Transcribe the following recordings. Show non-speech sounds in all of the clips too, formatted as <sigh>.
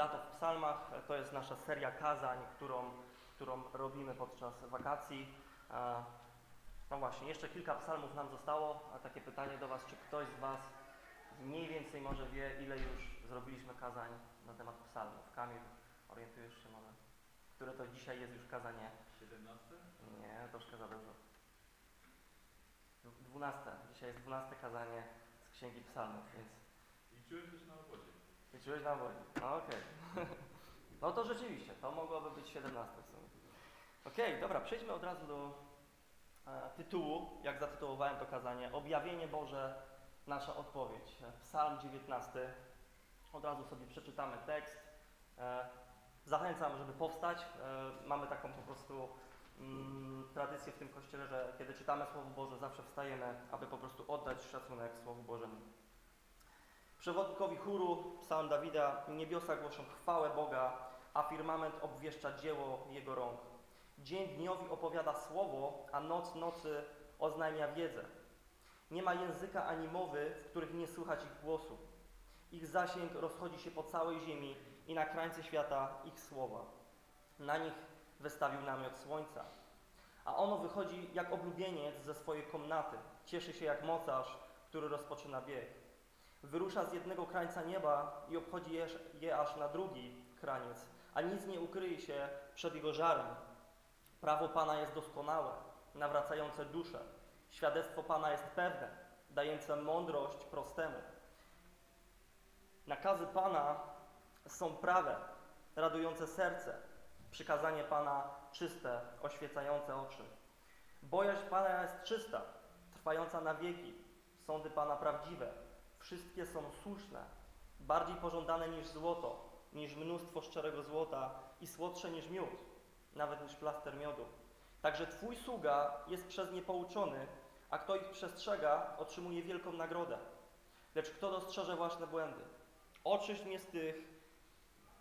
Lato w psalmach to jest nasza seria kazań, którą, którą robimy podczas wakacji. E, No właśnie, jeszcze kilka psalmów nam zostało, a takie pytanie do Was, czy ktoś z Was mniej więcej może wie, ile już zrobiliśmy kazań na temat psalmów? Kamil, orientujesz się może? Które to dzisiaj jest już kazanie? 17? Nie, troszkę za dużo. Dwunaste. Dzisiaj jest dwunaste kazanie z Księgi Psalmów, więc Liczyłem też na obozie. Liczyłeś na woli. No okej. <laughs> no to rzeczywiście, to mogłoby być 17 w sumie. Okej, dobra, przejdźmy od razu do e, tytułu, jak zatytułowałem to kazanie. Objawienie Boże, nasza odpowiedź. E, Psalm 19. Od razu sobie przeczytamy tekst. E, zachęcam, żeby powstać. E, mamy taką po prostu mm, tradycję w tym kościele, że kiedy czytamy Słowo Boże, zawsze wstajemy, aby po prostu oddać szacunek Słowu Bożemu. Przewodnikowi chóru, psalm Dawida, niebiosa głoszą chwałę Boga, a firmament obwieszcza dzieło Jego rąk. Dzień dniowi opowiada słowo, a noc nocy oznajmia wiedzę. Nie ma języka ani mowy, w których nie słychać ich głosu. Ich zasięg rozchodzi się po całej ziemi i na krańce świata ich słowa. Na nich wystawił namiot słońca. A ono wychodzi jak oblubieniec ze swojej komnaty. Cieszy się jak mocarz, który rozpoczyna bieg. Wyrusza z jednego krańca nieba i obchodzi je, je aż na drugi kraniec, a nic nie ukryje się przed jego żarem. Prawo Pana jest doskonałe, nawracające duszę. Świadectwo Pana jest pewne, dające mądrość prostemu. Nakazy Pana są prawe, radujące serce. Przykazanie Pana czyste, oświecające oczy. Bojaźń Pana jest czysta, trwająca na wieki. Sądy Pana prawdziwe, wszystkie są słuszne, bardziej pożądane niż złoto, niż mnóstwo szczerego złota i słodsze niż miód, nawet niż plaster miodu. Także Twój sługa jest przez nie pouczony, a kto ich przestrzega, otrzymuje wielką nagrodę. Lecz kto dostrzeże własne błędy? Oczyść mnie z tych,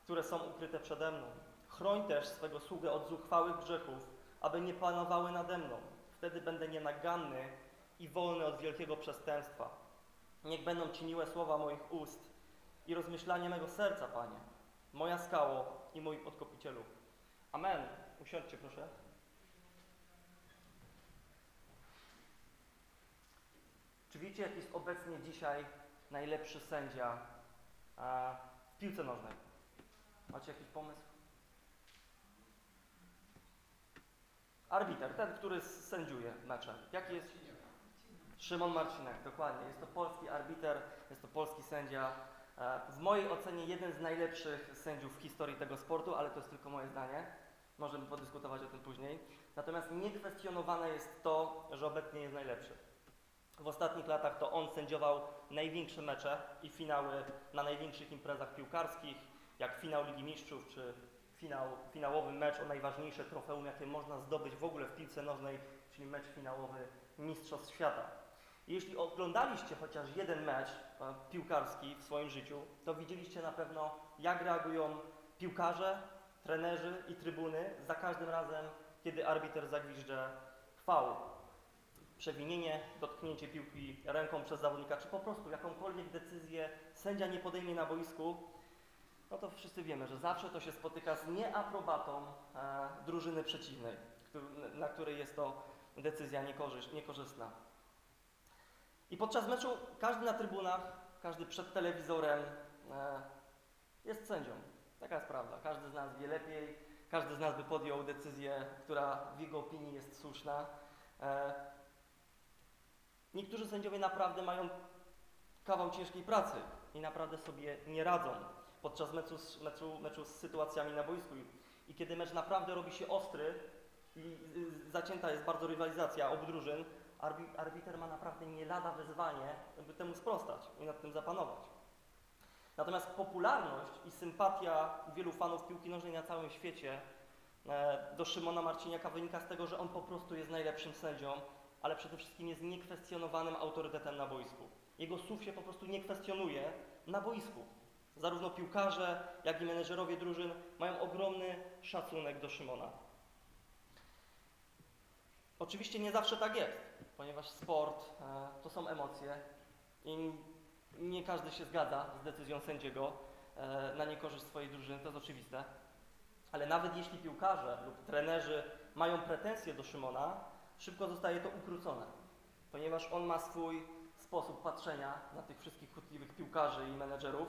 które są ukryte przede mną. Chroń też swego sługę od zuchwałych grzechów, aby nie panowały nade mną. Wtedy będę nienaganny i wolny od wielkiego przestępstwa. Niech będą czyniłe słowa moich ust i rozmyślanie mego serca, Panie, moja skało i mój odkopicielu. Amen. Usiądźcie, proszę. Czy wiecie, jaki jest obecnie dzisiaj najlepszy sędzia e, w piłce nożnej? Macie jakiś pomysł? Arbiter, ten, który sędziuje mecze. Jaki jest? Szymon Marcinek, dokładnie. Jest to polski arbiter, jest to polski sędzia. E, W mojej ocenie jeden z najlepszych sędziów w historii tego sportu, ale to jest tylko moje zdanie. Możemy podyskutować o tym później. Natomiast niekwestionowane jest to, że obecnie jest najlepszy. W ostatnich latach to on sędziował największe mecze i finały na największych imprezach piłkarskich, jak finał Ligi Mistrzów czy finał, finałowy mecz o najważniejsze trofeum, jakie można zdobyć w ogóle w piłce nożnej, czyli mecz finałowy Mistrzostw Świata. Jeśli oglądaliście chociaż jeden mecz e, piłkarski w swoim życiu, to widzieliście na pewno, jak reagują piłkarze, trenerzy i trybuny za każdym razem, kiedy arbiter zagwiżdże faul. Przewinienie, dotknięcie piłki ręką przez zawodnika, czy po prostu jakąkolwiek decyzję sędzia nie podejmie na boisku, no to wszyscy wiemy, że zawsze to się spotyka z nieaprobatą e, drużyny przeciwnej, któ- na której jest to decyzja niekorzystna. I podczas meczu każdy na trybunach, każdy przed telewizorem e, jest sędzią. Taka jest prawda. Każdy z nas wie lepiej, każdy z nas by podjął decyzję, która w jego opinii jest słuszna. E, niektórzy sędziowie naprawdę mają kawał ciężkiej pracy i naprawdę sobie nie radzą podczas meczu, meczu, meczu z sytuacjami na boisku. I, kiedy mecz naprawdę robi się ostry i y, zacięta jest bardzo rywalizacja obu drużyn, arbiter ma naprawdę nie lada wyzwanie, by temu sprostać i nad tym zapanować. Natomiast popularność i sympatia wielu fanów piłki nożnej na całym świecie e, do Szymona Marciniaka wynika z tego, że on po prostu jest najlepszym sędzią, ale przede wszystkim jest niekwestionowanym autorytetem na boisku. Jego słów się po prostu nie kwestionuje na boisku. Zarówno piłkarze, jak i menedżerowie drużyn mają ogromny szacunek do Szymona. Oczywiście nie zawsze tak jest, ponieważ sport e, to są emocje i nie każdy się zgadza z decyzją sędziego. e, na niekorzyść swojej drużyny, to jest oczywiste. Ale nawet jeśli piłkarze lub trenerzy mają pretensje do Szymona, szybko zostaje to ukrócone, ponieważ on ma swój sposób patrzenia na tych wszystkich chutliwych piłkarzy i menedżerów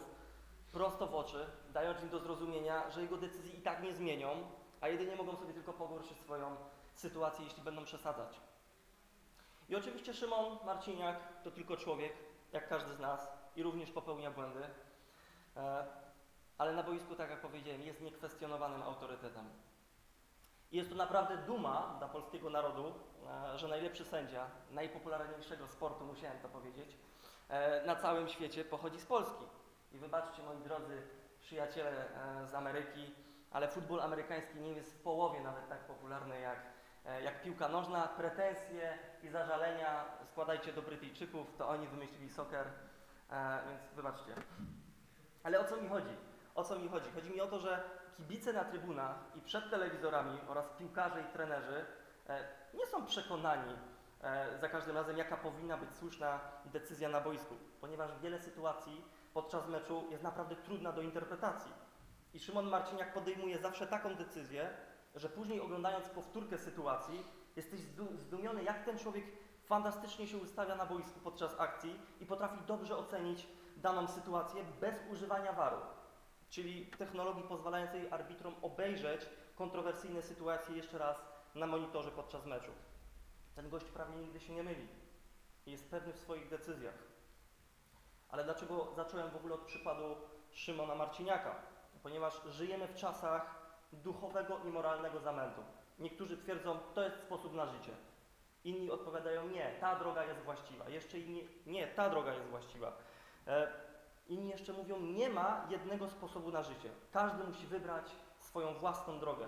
prosto w oczy, dając im do zrozumienia, że jego decyzje i tak nie zmienią, a jedynie mogą sobie tylko pogorszyć swoją sytuację, jeśli będą przesadzać. I oczywiście Szymon Marciniak to tylko człowiek, jak każdy z nas, i również popełnia błędy, e, ale na boisku, tak jak powiedziałem, jest niekwestionowanym autorytetem. I jest to naprawdę duma dla polskiego narodu, e, że najlepszy sędzia najpopularniejszego sportu, musiałem to powiedzieć, e, na całym świecie pochodzi z Polski. I wybaczcie, moi drodzy przyjaciele z Ameryki, ale futbol amerykański nie jest w połowie nawet tak popularny jak, jak piłka nożna. Pretensje i zażalenia składajcie do Brytyjczyków, to oni wymyślili soccer, e, więc wybaczcie. Ale o co mi chodzi? O co mi chodzi? Chodzi mi o to, że kibice na trybunach i przed telewizorami oraz piłkarze i trenerzy e, nie są przekonani e, za każdym razem, jaka powinna być słuszna decyzja na boisku, ponieważ wiele sytuacji podczas meczu jest naprawdę trudna do interpretacji. I Szymon Marciniak podejmuje zawsze taką decyzję, że później oglądając powtórkę sytuacji, jesteś zdu- zdumiony, jak ten człowiek fantastycznie się ustawia na boisku podczas akcji i potrafi dobrze ocenić daną sytuację bez używania waru, czyli technologii pozwalającej arbitrom obejrzeć kontrowersyjne sytuacje jeszcze raz na monitorze podczas meczu. Ten gość prawie nigdy się nie myli i jest pewny w swoich decyzjach. Ale dlaczego zacząłem w ogóle od przykładu Szymona Marciniaka? Ponieważ żyjemy w czasach duchowego i moralnego zamętu. Niektórzy twierdzą, to jest sposób na życie. Inni odpowiadają, nie, ta droga jest właściwa. Jeszcze inni, nie, ta droga jest właściwa. E, inni jeszcze mówią, nie ma jednego sposobu na życie. Każdy musi wybrać swoją własną drogę.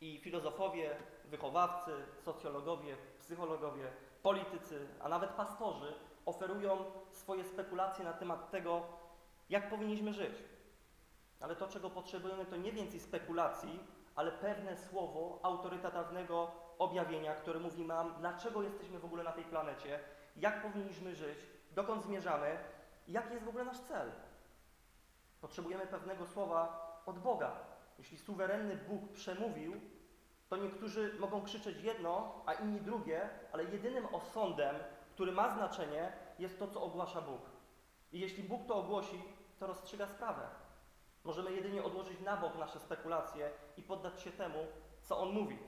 I filozofowie, wychowawcy, socjologowie, psychologowie, politycy, a nawet pastorzy oferują swoje spekulacje na temat tego, jak powinniśmy żyć. Ale to, czego potrzebujemy, to nie więcej spekulacji, ale pewne słowo autorytatywnego objawienia, które mówi nam, dlaczego jesteśmy w ogóle na tej planecie, jak powinniśmy żyć, dokąd zmierzamy jaki jest w ogóle nasz cel. Potrzebujemy pewnego słowa od Boga. Jeśli suwerenny Bóg przemówił, to niektórzy mogą krzyczeć jedno, a inni drugie, ale jedynym osądem, który ma znaczenie, jest to, co ogłasza Bóg. I jeśli Bóg to ogłosi, to rozstrzyga sprawę. Możemy jedynie odłożyć na bok nasze spekulacje i poddać się temu, co On mówi.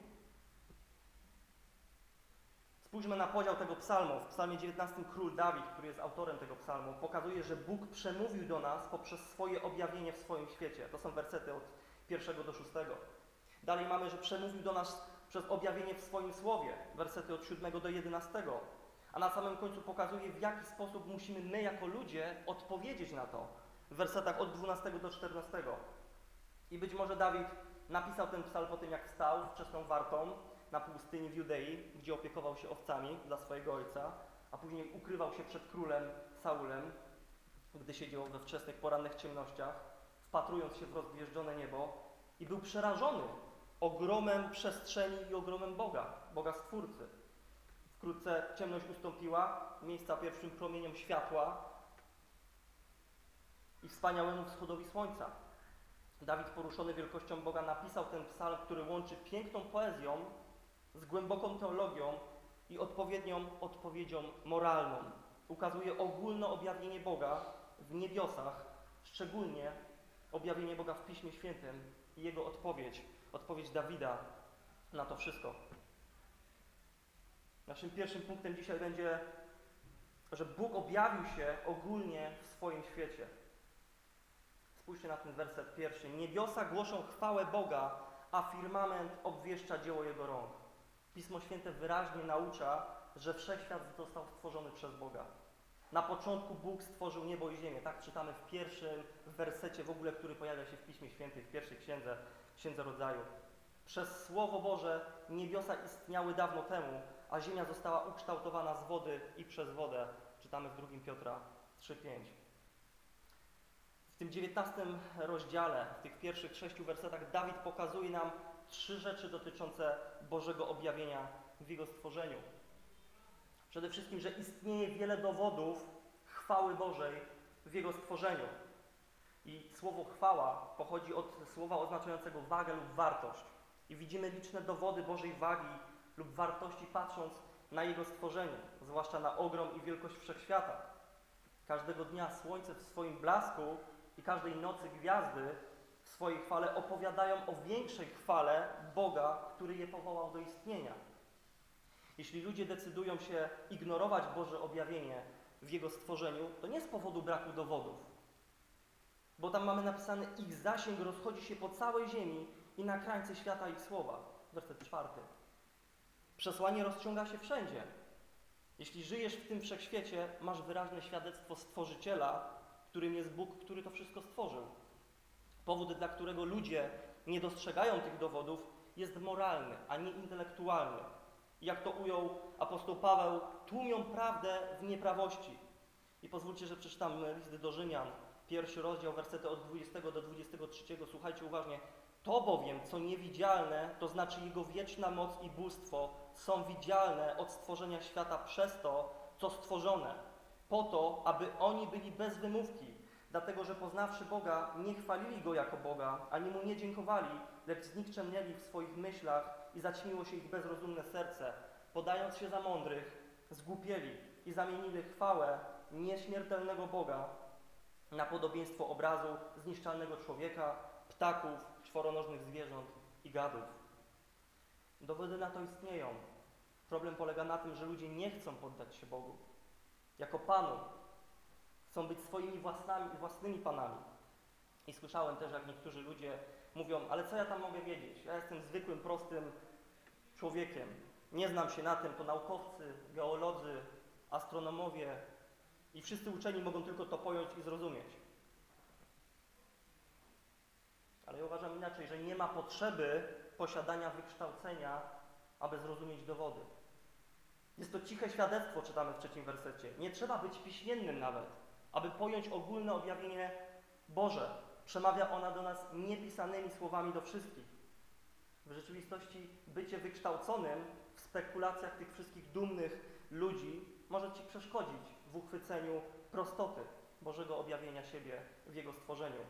Spójrzmy na podział tego psalmu. W psalmie 19 król Dawid, który jest autorem tego psalmu, pokazuje, że Bóg przemówił do nas poprzez swoje objawienie w swoim świecie. To są wersety od pierwszego do szóstego. Dalej mamy, że przemówił do nas przez objawienie w swoim słowie, wersety od 7 do 11. A na samym końcu pokazuje, w jaki sposób musimy my, jako ludzie, odpowiedzieć na to, w wersetach od 12 do 14. I być może Dawid napisał ten psalm po tym, jak wstał wczesną wartą na pustyni w Judei, gdzie opiekował się owcami dla swojego ojca, a później ukrywał się przed królem Saulem, gdy siedział we wczesnych porannych ciemnościach, wpatrując się w rozgwieżdżone niebo i był przerażony ogromem przestrzeni i ogromem Boga, Boga Stwórcy. Wkrótce ciemność ustąpiła, miejsca pierwszym promieniom światła i wspaniałemu wschodowi słońca. Dawid, poruszony wielkością Boga, napisał ten psalm, który łączy piękną poezją z głęboką teologią i odpowiednią odpowiedzią moralną. Ukazuje ogólne objawienie Boga w niebiosach, szczególnie objawienie Boga w Piśmie Świętym i jego odpowiedź, odpowiedź Dawida na to wszystko. Naszym pierwszym punktem dzisiaj będzie, że Bóg objawił się ogólnie w swoim świecie. Spójrzcie na ten werset pierwszy. Niebiosa głoszą chwałę Boga, a firmament obwieszcza dzieło Jego rąk. Pismo Święte wyraźnie naucza, że wszechświat został stworzony przez Boga. Na początku Bóg stworzył niebo i ziemię. Tak czytamy w pierwszym wersecie w ogóle, który pojawia się w Piśmie Świętym, w pierwszej księdze, księdze rodzaju. Przez Słowo Boże niebiosa istniały dawno temu, a ziemia została ukształtowana z wody i przez wodę. Czytamy w 2 Piotra 3,5. Tym 19 rozdziale, w tych pierwszych sześciu wersetach, Dawid pokazuje nam trzy rzeczy dotyczące Bożego objawienia w Jego stworzeniu. Przede wszystkim, że istnieje wiele dowodów chwały Bożej w Jego stworzeniu. I słowo chwała pochodzi od słowa oznaczającego wagę lub wartość. I widzimy liczne dowody Bożej wagi lub wartości patrząc na Jego stworzenie, zwłaszcza na ogrom i wielkość wszechświata. Każdego dnia słońce w swoim blasku i każdej nocy gwiazdy w swojej chwale opowiadają o większej chwale Boga, który je powołał do istnienia. Jeśli ludzie decydują się ignorować Boże objawienie w Jego stworzeniu, to nie z powodu braku dowodów, bo tam mamy napisane, ich zasięg rozchodzi się po całej ziemi i na krańce świata ich słowa. Werset czwarty. Przesłanie rozciąga się wszędzie. Jeśli żyjesz w tym wszechświecie, masz wyraźne świadectwo Stworzyciela, którym jest Bóg, który to wszystko stworzył. Powód, dla którego ludzie nie dostrzegają tych dowodów, jest moralny, a nie intelektualny. Jak to ujął apostoł Paweł, tłumią prawdę w nieprawości. I pozwólcie, że przeczytam list do Rzymian, pierwszy rozdział, wersety od 20 do 23. Słuchajcie uważnie. To bowiem, co niewidzialne, to znaczy Jego wieczna moc i bóstwo, są widzialne od stworzenia świata przez to, co stworzone, po to, aby oni byli bez wymówki, dlatego że poznawszy Boga, nie chwalili Go jako Boga, ani Mu nie dziękowali, lecz znikczemnieli w swoich myślach i zaćmiło się ich bezrozumne serce, podając się za mądrych, zgłupieli i zamienili chwałę nieśmiertelnego Boga na podobieństwo obrazu zniszczalnego człowieka, ptaków, czworonożnych zwierząt i gadów. Dowody na to istnieją. Problem polega na tym, że ludzie nie chcą poddać się Bogu. Jako Panu chcą być swoimi własnymi, własnymi Panami. I słyszałem też, jak niektórzy ludzie mówią, ale co ja tam mogę wiedzieć? Ja jestem zwykłym, prostym człowiekiem. Nie znam się na tym, to naukowcy, geolodzy, astronomowie i wszyscy uczeni mogą tylko to pojąć i zrozumieć. Ale ja uważam inaczej, że nie ma potrzeby posiadania wykształcenia, aby zrozumieć dowody. Jest to ciche świadectwo, czytamy w trzecim wersecie. Nie trzeba być piśmiennym nawet, aby pojąć ogólne objawienie Boże. Przemawia ona do nas niepisanymi słowami do wszystkich. W rzeczywistości bycie wykształconym w spekulacjach tych wszystkich dumnych ludzi może Ci przeszkodzić w uchwyceniu prostoty Bożego objawienia siebie w Jego stworzeniu.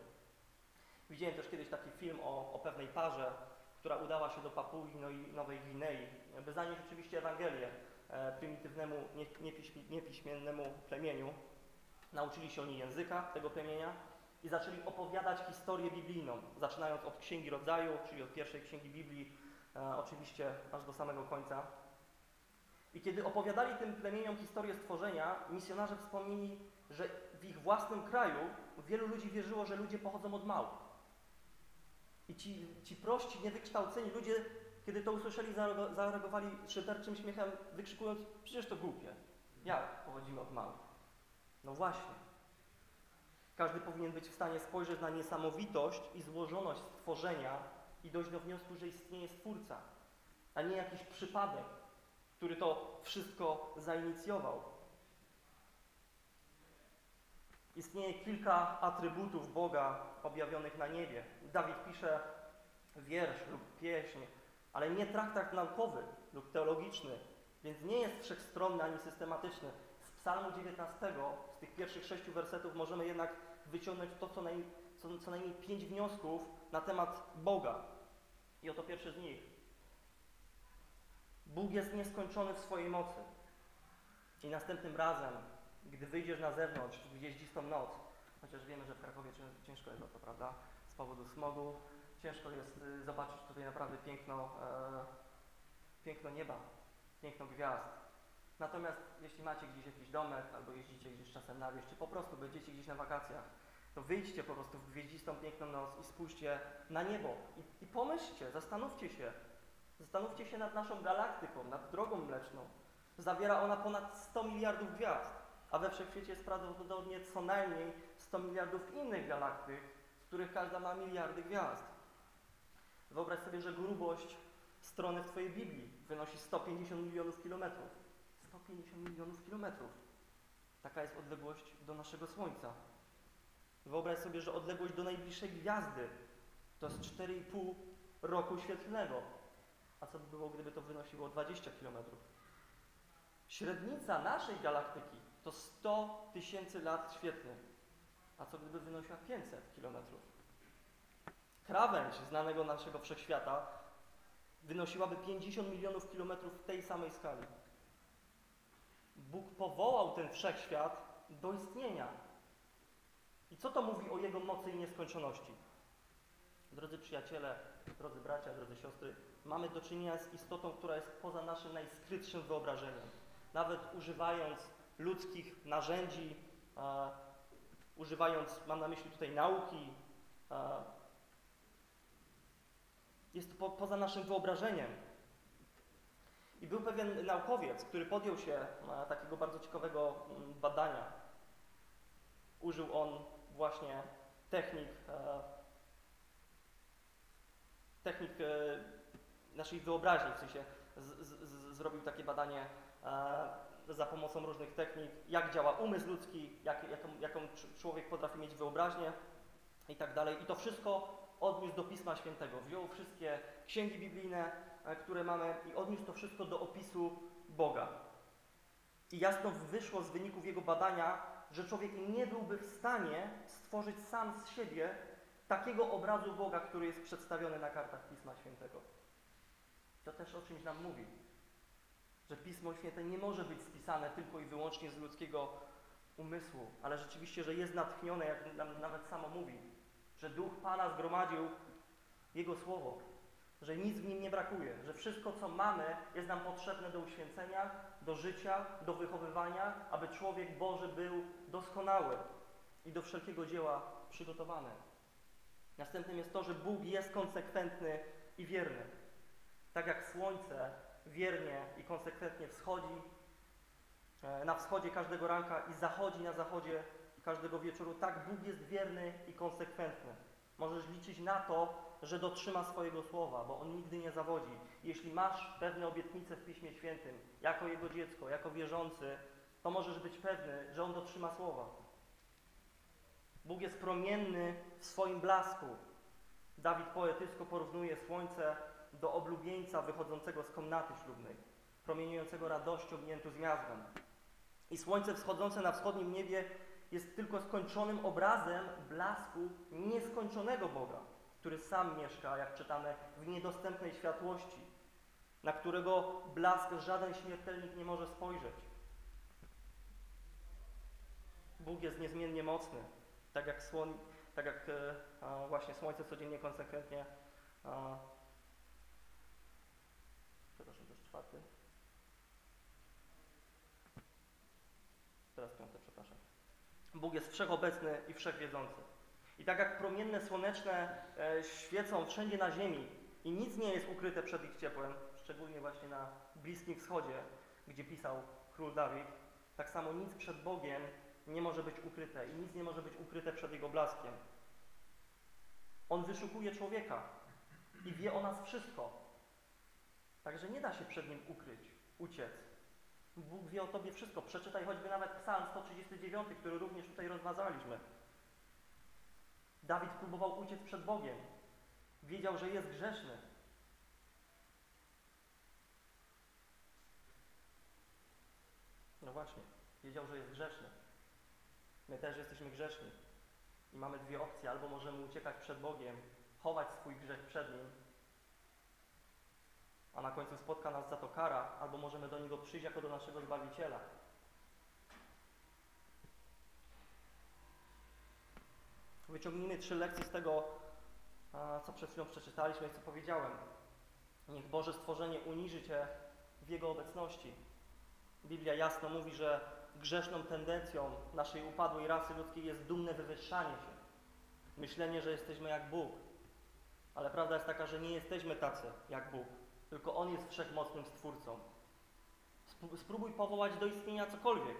Widziałem też kiedyś taki film o, o pewnej parze, która udała się do Papui no Nowej Gwinei, by zanieść oczywiście Ewangelię prymitywnemu, nie, niepiśmi, niepiśmiennemu plemieniu. Nauczyli się oni języka tego plemienia i zaczęli opowiadać historię biblijną, zaczynając od Księgi Rodzaju, czyli od pierwszej Księgi Biblii, e, oczywiście aż do samego końca. I kiedy opowiadali tym plemieniom historię stworzenia, misjonarze wspomnieli, że w ich własnym kraju wielu ludzi wierzyło, że ludzie pochodzą od małp. I ci, ci prości, niewykształceni ludzie, kiedy to usłyszeli, zareago- zareagowali szyderczym śmiechem, wykrzykując, przecież to głupie. Jak pochodzimy od małp? No właśnie. Każdy powinien być w stanie spojrzeć na niesamowitość i złożoność stworzenia i dojść do wniosku, że istnieje Stwórca, a nie jakiś przypadek, który to wszystko zainicjował. Istnieje kilka atrybutów Boga objawionych na niebie. Dawid pisze wiersz lub pieśń, ale nie traktat naukowy lub teologiczny, więc nie jest wszechstronny ani systematyczny. Z Psalmu 19, z tych pierwszych sześciu wersetów, możemy jednak wyciągnąć to, co, naj, co, co najmniej pięć wniosków na temat Boga. I oto pierwszy z nich. Bóg jest nieskończony w swojej mocy. I następnym razem, gdy wyjdziesz na zewnątrz w gwieździstą noc, chociaż wiemy, że w Krakowie cię- ciężko jest o to, prawda, z powodu smogu, ciężko jest y, zobaczyć tutaj naprawdę piękno, e, piękno nieba, piękno gwiazd. Natomiast jeśli macie gdzieś jakiś domek, albo jeździcie gdzieś czasem na wieś, czy po prostu będziecie gdzieś na wakacjach, to wyjdźcie po prostu w gwieździstą, piękną noc i spójrzcie na niebo i, i pomyślcie, zastanówcie się, zastanówcie się nad naszą galaktyką, nad drogą mleczną. Zawiera ona ponad 100 miliardów gwiazd, a we wszechświecie jest prawdopodobnie co najmniej 100 miliardów innych galaktyk, z których każda ma miliardy gwiazd. Wyobraź sobie, że grubość strony w Twojej Biblii wynosi 150 milionów kilometrów. 150 milionów kilometrów. Taka jest odległość do naszego Słońca. Wyobraź sobie, że odległość do najbliższej gwiazdy to jest 4,5 roku świetlnego. A co by było, gdyby to wynosiło 20 kilometrów? Średnica naszej galaktyki to 100 tysięcy lat świetlnych. A co gdyby wynosiła 500 km? Krawędź znanego naszego wszechświata wynosiłaby 50 milionów kilometrów w tej samej skali. Bóg powołał ten wszechświat do istnienia. I co to mówi o Jego mocy i nieskończoności? Drodzy przyjaciele, drodzy bracia, drodzy siostry, mamy do czynienia z istotą, która jest poza naszym najskrytszym wyobrażeniem. Nawet używając ludzkich narzędzi, e, używając, mam na myśli tutaj nauki, e, jest to po, poza naszym wyobrażeniem. I był pewien naukowiec, który podjął się e, takiego bardzo ciekawego mm, badania. Użył on właśnie technik, e, technik e, naszej wyobraźni, w sensie z, z, z, zrobił takie badanie za pomocą różnych technik, jak działa umysł ludzki, jak, jaką, jaką cz- człowiek potrafi mieć wyobraźnię i tak dalej. I to wszystko odniósł do Pisma Świętego. Wziął wszystkie księgi biblijne, e, które mamy i odniósł to wszystko do opisu Boga. I jasno wyszło z wyników jego badania, że człowiek nie byłby w stanie stworzyć sam z siebie takiego obrazu Boga, który jest przedstawiony na kartach Pisma Świętego. To też o czymś nam mówi, że Pismo Święte nie może być spisane tylko i wyłącznie z ludzkiego umysłu, ale rzeczywiście, że jest natchnione, jak nam nawet samo mówi, że Duch Pana zgromadził Jego Słowo, że nic w nim nie brakuje, że wszystko, co mamy, jest nam potrzebne do uświęcenia, do życia, do wychowywania, aby człowiek Boży był doskonały i do wszelkiego dzieła przygotowany. Następnym jest to, że Bóg jest konsekwentny i wierny. Tak jak słońce wiernie i konsekwentnie wschodzi e, na wschodzie każdego ranka i zachodzi na zachodzie każdego wieczoru, tak Bóg jest wierny i konsekwentny. Możesz liczyć na to, że dotrzyma swojego słowa, bo On nigdy nie zawodzi. Jeśli masz pewne obietnice w Piśmie Świętym, jako Jego dziecko, jako wierzący, to możesz być pewny, że On dotrzyma słowa. Bóg jest promienny w swoim blasku. Dawid poetycko porównuje słońce do oblubieńca wychodzącego z komnaty ślubnej, promieniującego radością i entuzjazmem. I słońce wschodzące na wschodnim niebie jest tylko skończonym obrazem blasku nieskończonego Boga, który sam mieszka, jak czytamy, w niedostępnej światłości, na którego blask żaden śmiertelnik nie może spojrzeć. Bóg jest niezmiennie mocny, tak jak, słoń, tak jak e, właśnie słońce codziennie konsekwentnie. A, przepraszam, to jest czwarty. Teraz przepraszam. Bóg jest wszechobecny i wszechwiedzący. I tak jak promienne słoneczne e, świecą wszędzie na ziemi i nic nie jest ukryte przed ich ciepłem, szczególnie właśnie na Bliskim Wschodzie, gdzie pisał król Dawid, tak samo nic przed Bogiem nie może być ukryte i nic nie może być ukryte przed Jego blaskiem. On wyszukuje człowieka i wie o nas wszystko. Także nie da się przed Nim ukryć, uciec. Bóg wie o Tobie wszystko. Przeczytaj choćby nawet Psalm 139, który również tutaj rozmazaliśmy. Dawid próbował uciec przed Bogiem. Wiedział, że jest grzeszny. No właśnie, wiedział, że jest grzeszny. My też jesteśmy grzeszni. I mamy dwie opcje. Albo możemy uciekać przed Bogiem, chować swój grzech przed Nim, a na końcu spotka nas za to kara, albo możemy do Niego przyjść jako do naszego Zbawiciela. Wyciągnijmy trzy lekcje z tego, co przed chwilą przeczytaliśmy i co powiedziałem. Niech Boże stworzenie uniży Cię w Jego obecności. Biblia jasno mówi, że grzeszną tendencją naszej upadłej rasy ludzkiej jest dumne wywyższanie się. Myślenie, że jesteśmy jak Bóg. Ale prawda jest taka, że nie jesteśmy tacy jak Bóg, tylko On jest wszechmocnym Stwórcą. Spró- Spróbuj powołać do istnienia cokolwiek,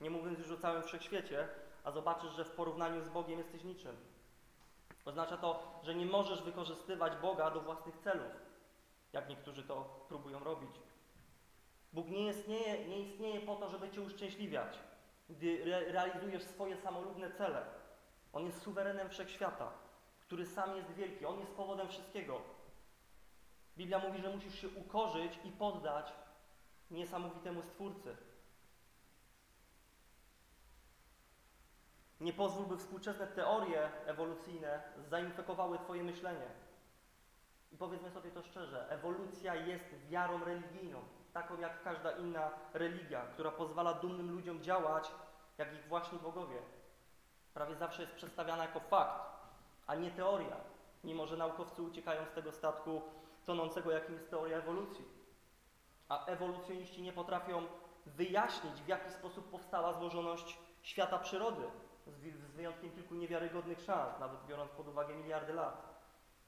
nie mówiąc już o całym wszechświecie, a zobaczysz, że w porównaniu z Bogiem jesteś niczym. Oznacza to, że nie możesz wykorzystywać Boga do własnych celów, jak niektórzy to próbują robić. Bóg nie istnieje, nie istnieje po to, żeby Cię uszczęśliwiać, gdy re realizujesz swoje samolubne cele. On jest suwerenem wszechświata, który sam jest wielki. On jest powodem wszystkiego. Biblia mówi, że musisz się ukorzyć i poddać niesamowitemu Stwórcy. Nie pozwól, by współczesne teorie ewolucyjne zainfekowały Twoje myślenie. I powiedzmy sobie to szczerze, ewolucja jest wiarą religijną, taką jak każda inna religia, która pozwala dumnym ludziom działać jak ich właśnie bogowie. Prawie zawsze jest przedstawiana jako fakt, a nie teoria, mimo że naukowcy uciekają z tego statku tonącego, jakim jest teoria ewolucji. A ewolucjoniści nie potrafią wyjaśnić, w jaki sposób powstała złożoność świata przyrody, z wyjątkiem kilku niewiarygodnych szans, nawet biorąc pod uwagę miliardy lat.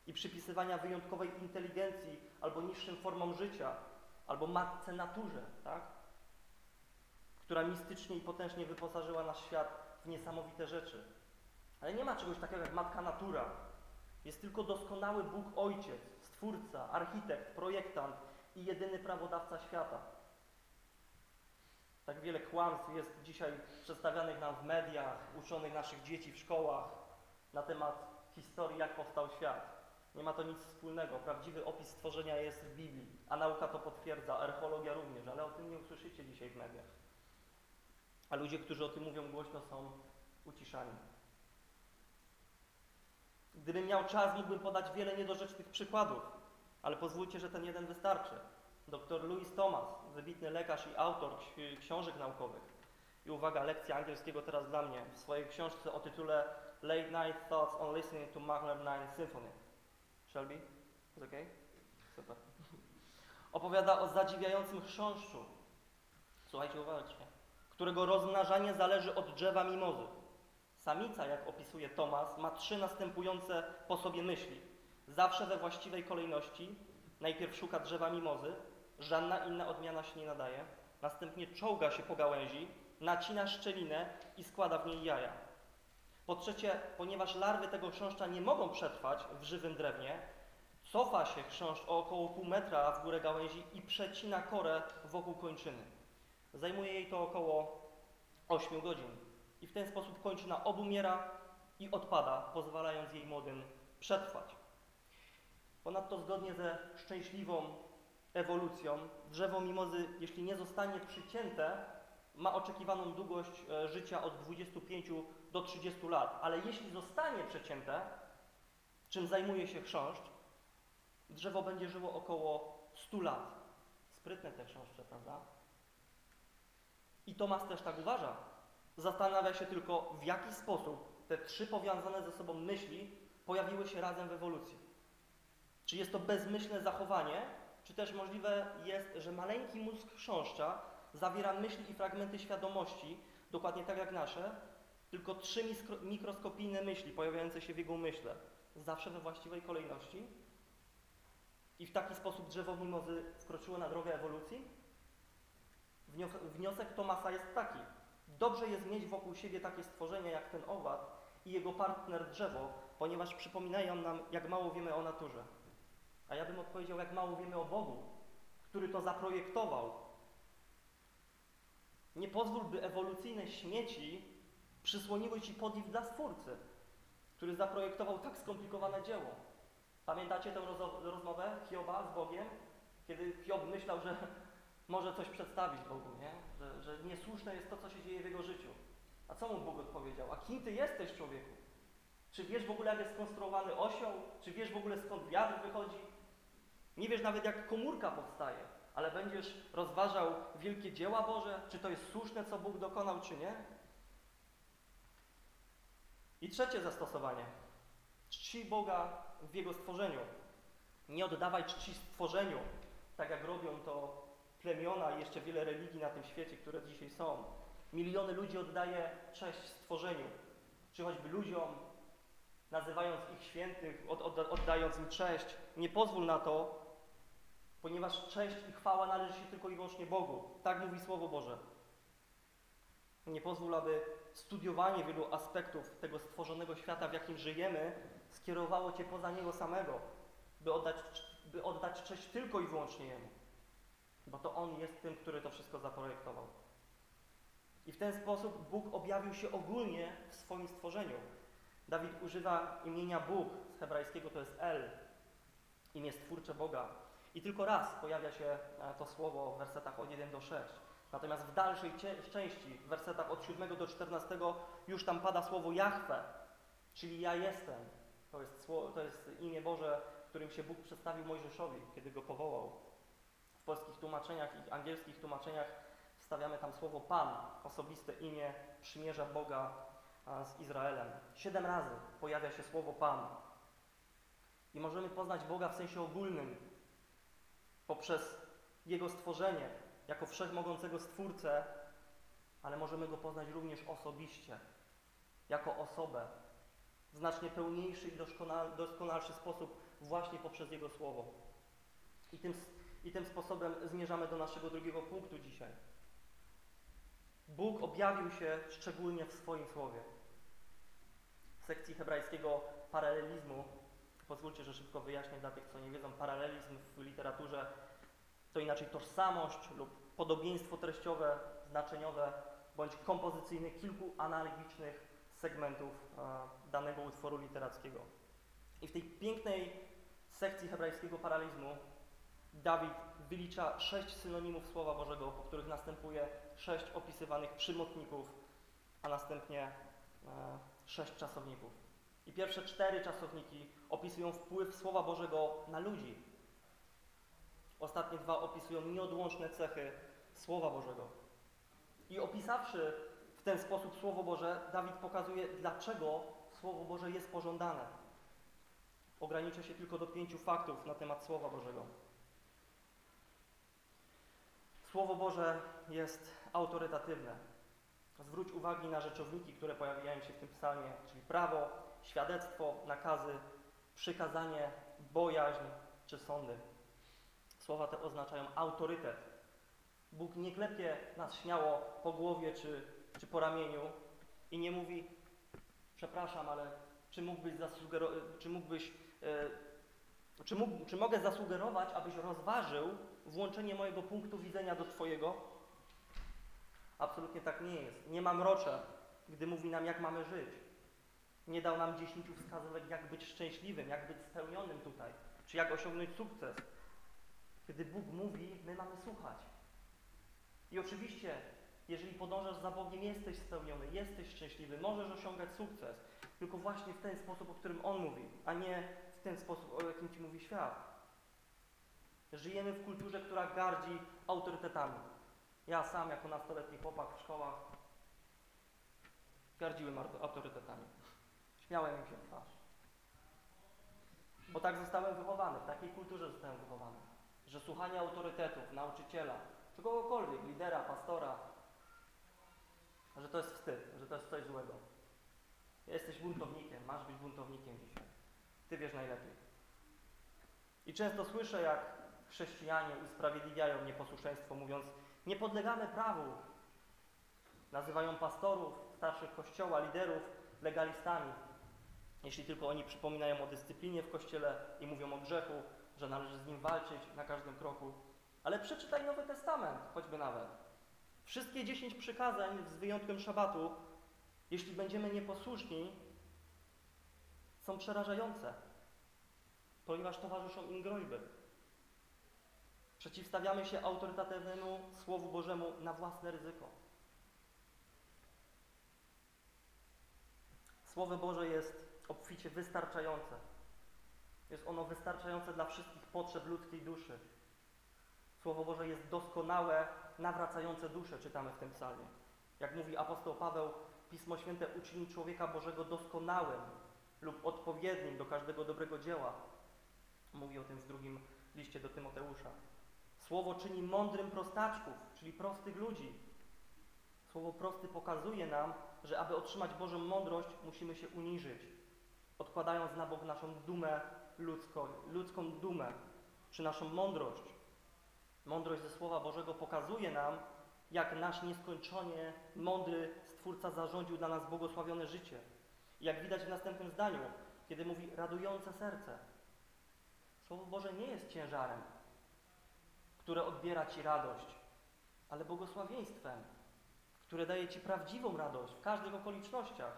I przypisywania wyjątkowej inteligencji albo niższym formom życia, albo matce naturze, tak? która mistycznie i potężnie wyposażyła nasz świat w niesamowite rzeczy. Ale nie ma czegoś takiego jak matka natura. Jest tylko doskonały Bóg Ojciec, Stwórca, architekt, projektant i jedyny prawodawca świata. Tak wiele kłamstw jest dzisiaj przedstawianych nam w mediach, uczonych naszych dzieci w szkołach na temat historii, jak powstał świat. Nie ma to nic wspólnego. Prawdziwy opis stworzenia jest w Biblii, a nauka to potwierdza, archeologia również, ale o tym nie usłyszycie dzisiaj w mediach. A ludzie, którzy o tym mówią głośno, są uciszani. Gdybym miał czas, mógłbym podać wiele niedorzecznych przykładów, ale pozwólcie, że ten jeden wystarczy. Dr Louis Thomas, wybitny lekarz i autor ksi- książek naukowych. I uwaga, lekcja angielskiego teraz dla mnie. W swojej książce o tytule Late Night Thoughts on Listening to Mahler 9 Symphony. Shelby? Is okay? Super. Opowiada o zadziwiającym chrząszczu. Słuchajcie uważnie. Którego rozmnażanie zależy od drzewa mimozy. Samica, jak opisuje Thomas, ma trzy następujące po sobie myśli. Zawsze we właściwej kolejności. Najpierw szuka drzewa mimozy, żadna inna odmiana się nie nadaje. Następnie czołga się po gałęzi, nacina szczelinę i składa w niej jaja. Po trzecie, ponieważ larwy tego chrząszcza nie mogą przetrwać w żywym drewnie, cofa się chrząszcz o około pół metra w górę gałęzi i przecina korę wokół kończyny. Zajmuje jej to około 8 godzin i w ten sposób kończyna obumiera i odpada, pozwalając jej młodym przetrwać. Ponadto zgodnie ze szczęśliwą ewolucją, drzewo mimozy, jeśli nie zostanie przycięte, ma oczekiwaną długość e, życia od 25 do 30 lat, ale jeśli zostanie przecięte, czym zajmuje się chrząszcz, drzewo będzie żyło około 100 lat. Sprytne te chrząszcze, prawda? I Tomas też tak uważa. Zastanawia się tylko, w jaki sposób te trzy powiązane ze sobą myśli pojawiły się razem w ewolucji. Czy jest to bezmyślne zachowanie, czy też możliwe jest, że maleńki mózg chrząszcza zawiera myśli i fragmenty świadomości, dokładnie tak jak nasze, tylko trzy mikroskopijne myśli pojawiające się w jego umyśle, zawsze we właściwej kolejności. I w taki sposób drzewo mimozy wkroczyło na drogę ewolucji? Wnios- Wniosek Tomasa jest taki. Dobrze jest mieć wokół siebie takie stworzenia jak ten owad i jego partner drzewo, ponieważ przypominają nam, jak mało wiemy o naturze. A ja bym odpowiedział, jak mało wiemy o Bogu, który to zaprojektował. Nie pozwól, by ewolucyjne śmieci przysłoniły ci podziw dla Stwórcy, który zaprojektował tak skomplikowane dzieło. Pamiętacie tę rozmowę Hioba z Bogiem? Kiedy Hiob myślał, że może coś przedstawić Bogu, nie? Że, że niesłuszne jest to, co się dzieje w jego życiu. A co mu Bóg odpowiedział? A kim ty jesteś, człowieku? Czy wiesz w ogóle, jak jest skonstruowany osioł? Czy wiesz w ogóle, skąd wiatr wychodzi? Nie wiesz nawet, jak komórka powstaje, ale będziesz rozważał wielkie dzieła Boże, czy to jest słuszne, co Bóg dokonał, czy nie? I trzecie zastosowanie. Czci Boga w Jego stworzeniu. Nie oddawaj czci stworzeniu, tak jak robią to plemiona i jeszcze wiele religii na tym świecie, które dzisiaj są. Miliony ludzi oddaje cześć stworzeniu, czy choćby ludziom, nazywając ich świętych, od, od, oddając im cześć. Nie pozwól na to, ponieważ cześć i chwała należy się tylko i wyłącznie Bogu. Tak mówi Słowo Boże. Nie pozwól, aby studiowanie wielu aspektów tego stworzonego świata, w jakim żyjemy, skierowało Cię poza Niego samego, by oddać, by oddać cześć tylko i wyłącznie Jemu. Bo to On jest tym, który to wszystko zaprojektował. I w ten sposób Bóg objawił się ogólnie w swoim stworzeniu. Dawid używa imienia Bóg, z hebrajskiego to jest El, imię stwórcze Boga. I tylko raz pojawia się e, to słowo w wersetach od 1 do 6. Natomiast w dalszej części, w wersetach od 7 do 14, już tam pada słowo Jahwe, czyli ja jestem. To jest, to jest imię Boże, którym się Bóg przedstawił Mojżeszowi, kiedy go powołał. W polskich tłumaczeniach i angielskich tłumaczeniach wstawiamy tam słowo Pan, osobiste imię przymierza Boga z Izraelem. Siedem razy pojawia się słowo Pan. I możemy poznać Boga w sensie ogólnym, poprzez Jego stworzenie, jako wszechmogącego Stwórcę, ale możemy Go poznać również osobiście, jako osobę, w znacznie pełniejszy i doskonal, doskonalszy sposób właśnie poprzez Jego Słowo. I tym, I tym sposobem zmierzamy do naszego drugiego punktu dzisiaj. Bóg objawił się szczególnie w swoim Słowie. W sekcji hebrajskiego paralelizmu, pozwólcie, że szybko wyjaśnię dla tych, co nie wiedzą, paralelizm w literaturze to inaczej tożsamość lub podobieństwo treściowe, znaczeniowe bądź kompozycyjne kilku analogicznych segmentów e, danego utworu literackiego. I w tej pięknej sekcji hebrajskiego paralizmu Dawid wylicza sześć synonimów Słowa Bożego, po których następuje sześć opisywanych przymotników, a następnie e, sześć czasowników. I pierwsze cztery czasowniki opisują wpływ Słowa Bożego na ludzi. Ostatnie dwa opisują nieodłączne cechy Słowa Bożego. I opisawszy w ten sposób Słowo Boże, Dawid pokazuje, dlaczego Słowo Boże jest pożądane. Ograniczę się tylko do pięciu faktów na temat Słowa Bożego. Słowo Boże jest autorytatywne. Zwróć uwagi na rzeczowniki, które pojawiają się w tym psalmie, czyli prawo, świadectwo, nakazy, przykazanie, bojaźń czy sądy. Słowa te oznaczają autorytet. Bóg nie klepie nas śmiało po głowie czy, czy po ramieniu i nie mówi, przepraszam, ale czy mógłbyś czy mógłbyś, e, czy, mógł, czy mogę zasugerować, abyś rozważył włączenie mojego punktu widzenia do Twojego? Absolutnie tak nie jest. Nie ma mrocze, gdy mówi nam, jak mamy żyć. Nie dał nam dziesięciu wskazówek, jak być szczęśliwym, jak być spełnionym tutaj, czy jak osiągnąć sukces. Kiedy Bóg mówi, my mamy słuchać. I oczywiście, jeżeli podążasz za Bogiem, jesteś spełniony, jesteś szczęśliwy, możesz osiągać sukces, tylko właśnie w ten sposób, o którym On mówi, a nie w ten sposób, o jakim Ci mówi świat. Żyjemy w kulturze, która gardzi autorytetami. Ja sam, jako nastoletni chłopak w szkołach, gardziłem autorytetami. Śmiałem im się w twarz. Bo tak zostałem wychowany, w takiej kulturze zostałem wychowany, że słuchanie autorytetów, nauczyciela, czy kogokolwiek, lidera, pastora, że to jest wstyd, że to jest coś złego. Jesteś buntownikiem, masz być buntownikiem dzisiaj. Ty wiesz najlepiej. I często słyszę, jak chrześcijanie usprawiedliwiają nieposłuszeństwo, mówiąc, nie podlegamy prawu. Nazywają pastorów, starszych kościoła, liderów legalistami. Jeśli tylko oni przypominają o dyscyplinie w kościele i mówią o grzechu, że należy z nim walczyć na każdym kroku. Ale przeczytaj Nowy Testament, choćby nawet. Wszystkie dziesięć przykazań, z wyjątkiem szabatu, jeśli będziemy nieposłuszni, są przerażające, ponieważ towarzyszą im groźby. Przeciwstawiamy się autorytatywnemu Słowu Bożemu na własne ryzyko. Słowo Boże jest obficie wystarczające. Jest ono wystarczające dla wszystkich potrzeb ludzkiej duszy. Słowo Boże jest doskonałe, nawracające duszę, czytamy w tym psalmie. Jak mówi apostoł Paweł, Pismo Święte uczyni człowieka Bożego doskonałym lub odpowiednim do każdego dobrego dzieła. Mówi o tym w drugim liście do Tymoteusza. Słowo czyni mądrym prostaczków, czyli prostych ludzi. Słowo prosty pokazuje nam, że aby otrzymać Bożą mądrość, musimy się uniżyć, odkładając na bok naszą dumę ludzką, ludzką dumę, czy naszą mądrość. Mądrość ze Słowa Bożego pokazuje nam, jak nasz nieskończenie mądry Stwórca zarządził dla nas błogosławione życie. Jak widać w następnym zdaniu, kiedy mówi radujące serce. Słowo Boże nie jest ciężarem, które odbiera Ci radość, ale błogosławieństwem, które daje Ci prawdziwą radość w każdych okolicznościach,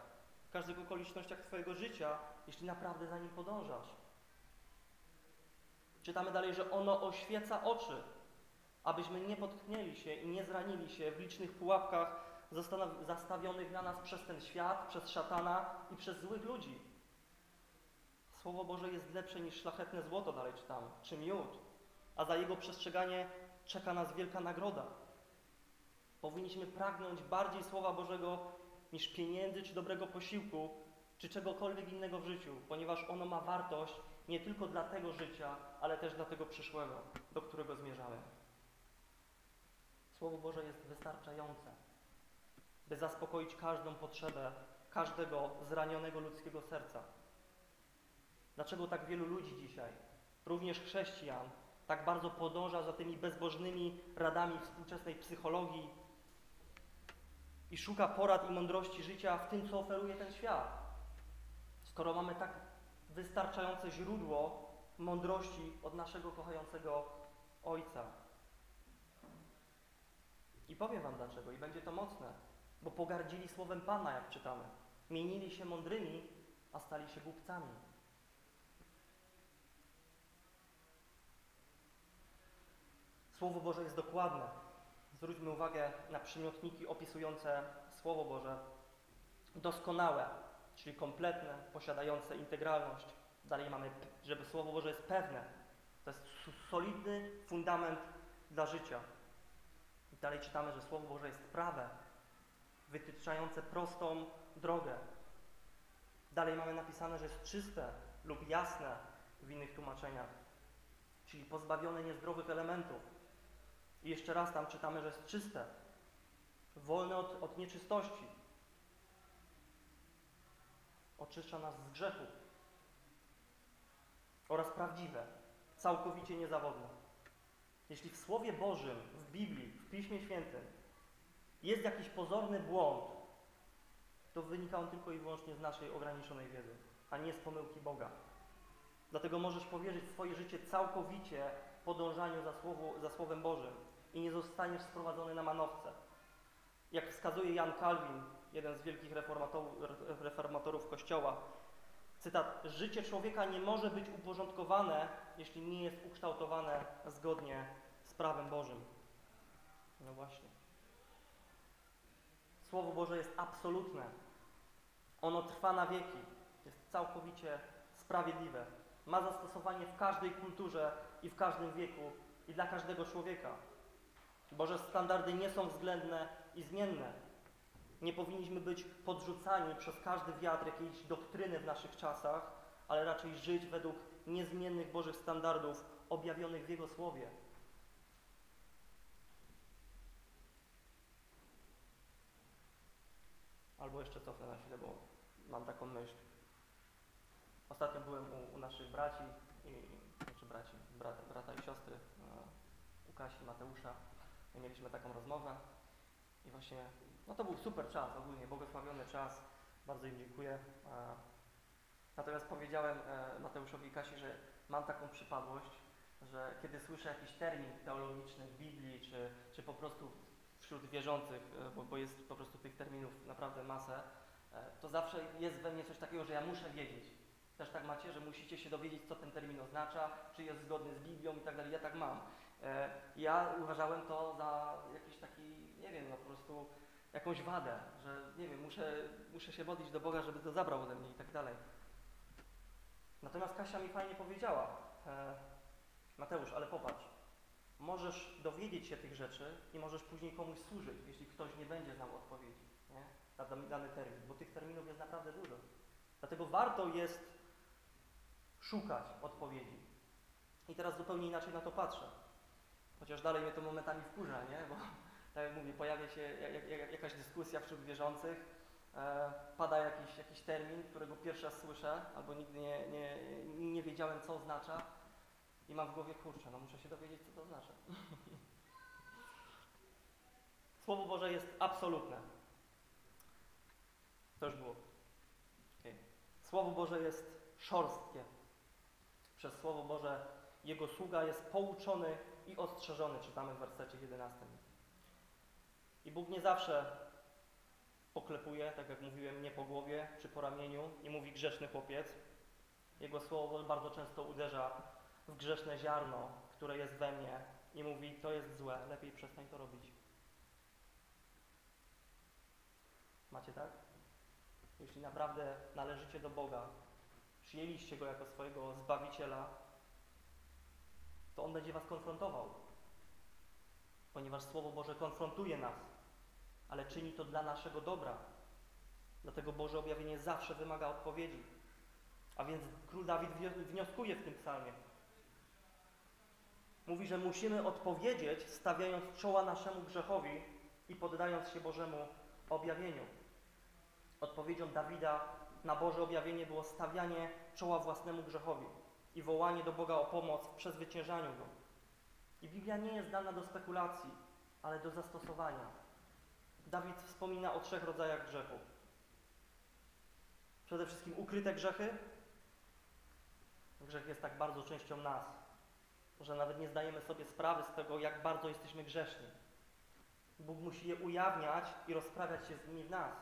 w każdych okolicznościach Twojego życia, jeśli naprawdę za nim podążasz. Czytamy dalej, że ono oświeca oczy. abyśmy nie potknęli się i nie zranili się w licznych pułapkach zastawionych na nas przez ten świat, przez szatana i przez złych ludzi. Słowo Boże jest lepsze niż szlachetne złoto, dalej czytamy, czy miód, a za jego przestrzeganie czeka nas wielka nagroda. Powinniśmy pragnąć bardziej Słowa Bożego niż pieniędzy czy dobrego posiłku, czy czegokolwiek innego w życiu, ponieważ ono ma wartość nie tylko dla tego życia, ale też dla tego przyszłego, do którego zmierzamy. Słowo Boże jest wystarczające, by zaspokoić każdą potrzebę każdego zranionego ludzkiego serca. Dlaczego tak wielu ludzi dzisiaj, również chrześcijan, tak bardzo podąża za tymi bezbożnymi radami współczesnej psychologii i szuka porad i mądrości życia w tym, co oferuje ten świat? Skoro mamy tak wystarczające źródło mądrości od naszego kochającego Ojca. I powiem Wam dlaczego, i będzie to mocne, bo pogardzili słowem Pana, jak czytamy. Mienili się mądrymi, a stali się głupcami. Słowo Boże jest dokładne. Zwróćmy uwagę na przymiotniki opisujące Słowo Boże. Doskonałe, czyli kompletne, posiadające integralność. Dalej mamy, żeby Słowo Boże jest pewne. To jest solidny fundament dla życia. I dalej czytamy, że Słowo Boże jest prawe, wytyczające prostą drogę. Dalej mamy napisane, że jest czyste lub jasne w innych tłumaczeniach, czyli pozbawione niezdrowych elementów. I jeszcze raz tam czytamy, że jest czyste, wolne od, od nieczystości. Oczyszcza nas z grzechu oraz prawdziwe, całkowicie niezawodne. Jeśli w Słowie Bożym, w Biblii, w Piśmie Świętym jest jakiś pozorny błąd, to wynika on tylko i wyłącznie z naszej ograniczonej wiedzy, a nie z pomyłki Boga. Dlatego możesz powierzyć swoje życie całkowicie podążaniu za, za Słowem Bożym i nie zostaniesz sprowadzony na manowce. Jak wskazuje Jan Kalwin, jeden z wielkich reformatorów, reformatorów Kościoła, cytat, życie człowieka nie może być uporządkowane, jeśli nie jest ukształtowane zgodnie z prawem Bożym. No właśnie. Słowo Boże jest absolutne. Ono trwa na wieki. Jest całkowicie sprawiedliwe. Ma zastosowanie w każdej kulturze i w każdym wieku i dla każdego człowieka. Boże standardy nie są względne i zmienne. Nie powinniśmy być podrzucani przez każdy wiatr jakiejś doktryny w naszych czasach, ale raczej żyć według niezmiennych Bożych standardów objawionych w Jego Słowie. Albo jeszcze cofnę na chwilę, bo mam taką myśl. Ostatnio byłem u, u naszych braci, i, znaczy braci, brata, brata i siostry, e, u Kasi Mateusza. I mieliśmy taką rozmowę i właśnie, no to był super czas ogólnie, błogosławiony czas. Bardzo im dziękuję. Natomiast powiedziałem e, Mateuszowi i Kasi, że mam taką przypadłość, że kiedy słyszę jakiś termin teologiczny w Biblii, czy, czy po prostu wśród wierzących, e, bo, bo jest po prostu tych terminów naprawdę masę, e, to zawsze jest we mnie coś takiego, że ja muszę wiedzieć. Też tak macie, że musicie się dowiedzieć, co ten termin oznacza, czy jest zgodny z Biblią i tak dalej. Ja tak mam. E, Ja uważałem to za jakiś taki, nie wiem, no po prostu jakąś wadę, że nie wiem, muszę, muszę się modlić do Boga, żeby to zabrał ode mnie i tak dalej. Natomiast Kasia mi fajnie powiedziała, e, Mateusz, ale popatrz, możesz dowiedzieć się tych rzeczy i możesz później komuś służyć, jeśli ktoś nie będzie znał odpowiedzi nie? na dany, dany termin, bo tych terminów jest naprawdę dużo. Dlatego warto jest szukać odpowiedzi. I teraz zupełnie inaczej na to patrzę. Chociaż dalej mnie to momentami wkurza, nie? Bo tak jak mówię, pojawia się jak, jak, jakaś dyskusja wśród wierzących, e, pada jakiś, jakiś termin, którego pierwszy raz słyszę, albo nigdy nie, nie, nie wiedziałem, co oznacza i mam w głowie, kurczę, no muszę się dowiedzieć, co to oznacza. <laughs> Słowo Boże jest absolutne. To już było. Okay. Słowo Boże jest szorstkie. Przez Słowo Boże Jego sługa jest pouczony i ostrzeżony, czytamy w wersecie 11. I Bóg nie zawsze poklepuje, tak jak mówiłem, nie po głowie czy po ramieniu, nie mówi grzeszny chłopiec. Jego słowo bardzo często uderza w grzeszne ziarno, które jest we mnie i mówi: To jest złe, lepiej przestań to robić. Macie tak? Jeśli naprawdę należycie do Boga, przyjęliście Go jako swojego Zbawiciela, to On będzie Was konfrontował. Ponieważ Słowo Boże konfrontuje nas, ale czyni to dla naszego dobra. Dlatego Boże objawienie zawsze wymaga odpowiedzi. A więc król Dawid wnio- wnioskuje w tym psalmie. Mówi, że musimy odpowiedzieć, stawiając czoła naszemu grzechowi i poddając się Bożemu objawieniu. Odpowiedzią Dawida na Boże objawienie było stawianie czoła własnemu grzechowi i wołanie do Boga o pomoc w przezwyciężaniu go. I Biblia nie jest dana do spekulacji, ale do zastosowania. Dawid wspomina o trzech rodzajach grzechu. Przede wszystkim ukryte grzechy. Grzech jest tak bardzo częścią nas, że nawet nie zdajemy sobie sprawy z tego, jak bardzo jesteśmy grzeszni. Bóg musi je ujawniać i rozprawiać się z nimi w nas.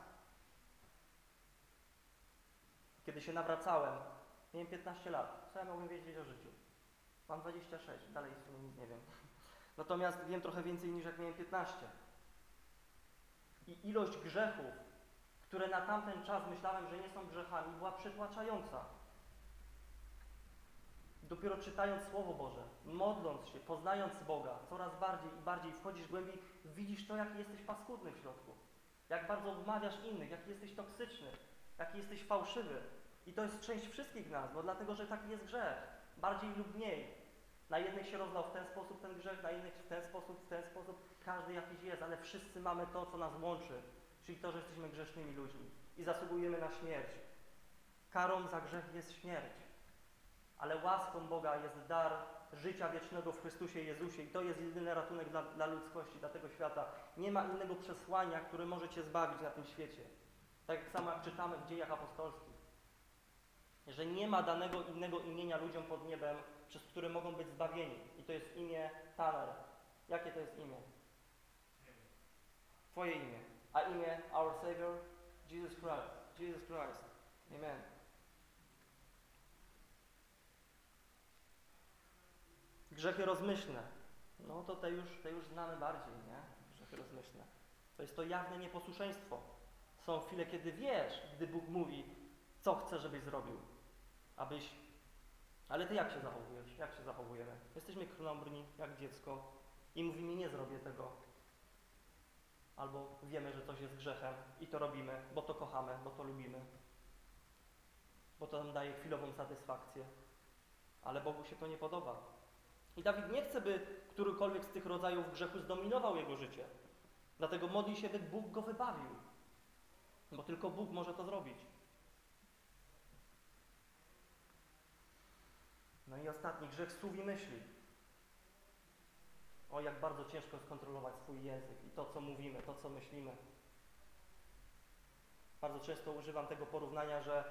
Kiedy się nawracałem, miałem 15 lat. Co ja mogłem wiedzieć o życiu? Mam 26, dalej nie wiem. <laughs> Natomiast wiem trochę więcej niż jak miałem 15. I ilość grzechów, które na tamten czas myślałem, że nie są grzechami, była przytłaczająca. Dopiero czytając Słowo Boże, modląc się, poznając Boga coraz bardziej i bardziej, wchodzisz głębiej, widzisz to, jaki jesteś paskudny w środku. Jak bardzo wmawiasz innych, jaki jesteś toksyczny, jaki jesteś fałszywy. I to jest część wszystkich nas, no dlatego, że taki jest grzech. Bardziej lub mniej. Na jednych się rozlał w ten sposób ten grzech, na innych w ten sposób, w ten sposób. Każdy jakiś jest, ale wszyscy mamy to, co nas łączy. Czyli to, że jesteśmy grzesznymi ludźmi i zasługujemy na śmierć. Karą za grzech jest śmierć. Ale łaską Boga jest dar życia wiecznego w Chrystusie Jezusie i to jest jedyny ratunek dla, dla ludzkości, dla tego świata. Nie ma innego przesłania, które może Cię zbawić na tym świecie. Tak samo jak czytamy w dziejach apostolskich. Że nie ma danego innego imienia ludziom pod niebem, przez które mogą być zbawieni. I to jest imię Taner. Jakie to jest imię? Twoje imię. A imię Our Savior? Jesus Christ. Jesus Christ. Amen. Grzechy rozmyślne. No to te już, te już znamy bardziej, nie? Grzechy rozmyślne. To jest to jawne nieposłuszeństwo. Są chwile, kiedy wiesz, gdy Bóg mówi, co chce, żebyś zrobił. Abyś... Ale ty jak się zachowujesz? Jak się zachowujemy? Jesteśmy krnąbrni, jak dziecko i mówimy, nie zrobię tego. Albo wiemy, że coś jest grzechem i to robimy, bo to kochamy, bo to lubimy. Bo to nam daje chwilową satysfakcję. Ale Bogu się to nie podoba. I Dawid nie chce, by którykolwiek z tych rodzajów grzechu zdominował jego życie. Dlatego modli się, by Bóg go wybawił. Bo tylko Bóg może to zrobić. No i ostatni grzech słów i myśli. O, jak bardzo ciężko skontrolować swój język i to, co mówimy, to, co myślimy. Bardzo często używam tego porównania, że